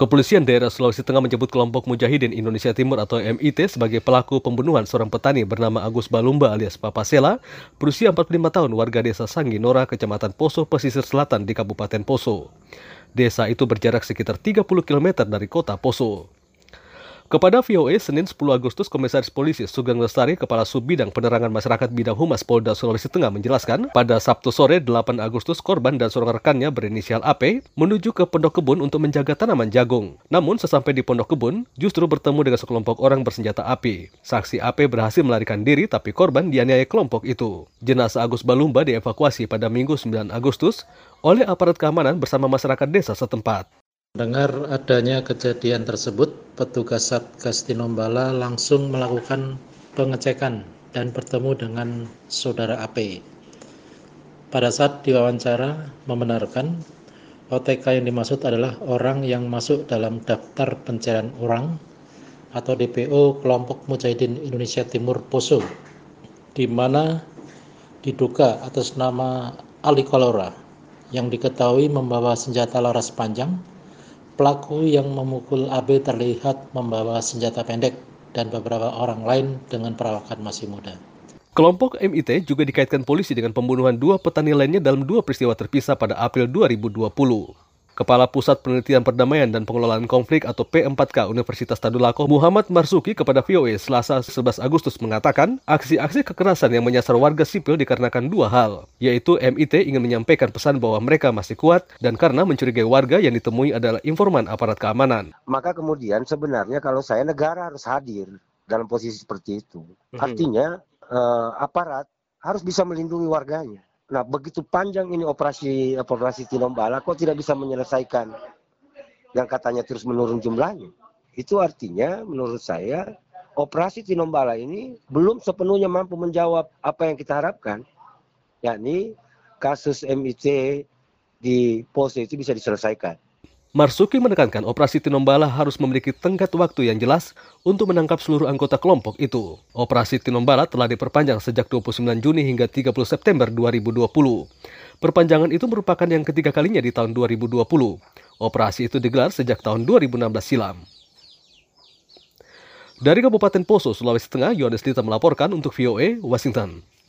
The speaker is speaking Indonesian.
Kepolisian daerah Sulawesi Tengah menyebut kelompok Mujahidin Indonesia Timur atau MIT sebagai pelaku pembunuhan seorang petani bernama Agus Balumba alias Papa Sela, berusia 45 tahun warga desa Sangginora, Kecamatan Poso, Pesisir Selatan di Kabupaten Poso. Desa itu berjarak sekitar 30 km dari kota Poso. Kepada VOA Senin 10 Agustus, Komisaris Polisi Sugeng Lestari, Kepala Subbidang Penerangan Masyarakat Bidang Humas Polda Sulawesi Tengah menjelaskan, pada Sabtu sore 8 Agustus korban dan seorang rekannya berinisial AP menuju ke pondok kebun untuk menjaga tanaman jagung. Namun sesampai di pondok kebun, justru bertemu dengan sekelompok orang bersenjata api. Saksi AP berhasil melarikan diri tapi korban dianiaya kelompok itu. Jenazah Agus Balumba dievakuasi pada Minggu 9 Agustus oleh aparat keamanan bersama masyarakat desa setempat. Dengar adanya kejadian tersebut, petugas Satgas Tinombala langsung melakukan pengecekan dan bertemu dengan saudara AP. Pada saat diwawancara, membenarkan OTK yang dimaksud adalah orang yang masuk dalam daftar pencarian orang atau DPO kelompok Mujahidin Indonesia Timur Poso, di mana diduga atas nama Ali Kolora yang diketahui membawa senjata laras panjang Pelaku yang memukul AB terlihat membawa senjata pendek dan beberapa orang lain dengan perawakan masih muda. Kelompok MIT juga dikaitkan polisi dengan pembunuhan dua petani lainnya dalam dua peristiwa terpisah pada April 2020. Kepala Pusat Penelitian Perdamaian dan Pengelolaan Konflik atau P4K Universitas Tadulako Muhammad Marsuki kepada VOA Selasa 11 Agustus mengatakan aksi-aksi kekerasan yang menyasar warga sipil dikarenakan dua hal, yaitu MIT ingin menyampaikan pesan bahwa mereka masih kuat dan karena mencurigai warga yang ditemui adalah informan aparat keamanan. Maka kemudian sebenarnya kalau saya negara harus hadir dalam posisi seperti itu. Mhm. Artinya eh, aparat harus bisa melindungi warganya. Nah, begitu panjang ini operasi operasi Tinombala kok tidak bisa menyelesaikan yang katanya terus menurun jumlahnya. Itu artinya menurut saya operasi Tinombala ini belum sepenuhnya mampu menjawab apa yang kita harapkan. Yakni kasus MIT di Poso itu bisa diselesaikan. Marsuki menekankan operasi Tinombala harus memiliki tenggat waktu yang jelas untuk menangkap seluruh anggota kelompok itu. Operasi Tinombala telah diperpanjang sejak 29 Juni hingga 30 September 2020. Perpanjangan itu merupakan yang ketiga kalinya di tahun 2020. Operasi itu digelar sejak tahun 2016 silam. Dari Kabupaten Poso, Sulawesi Tengah, Yohanes Lita melaporkan untuk VOA, Washington.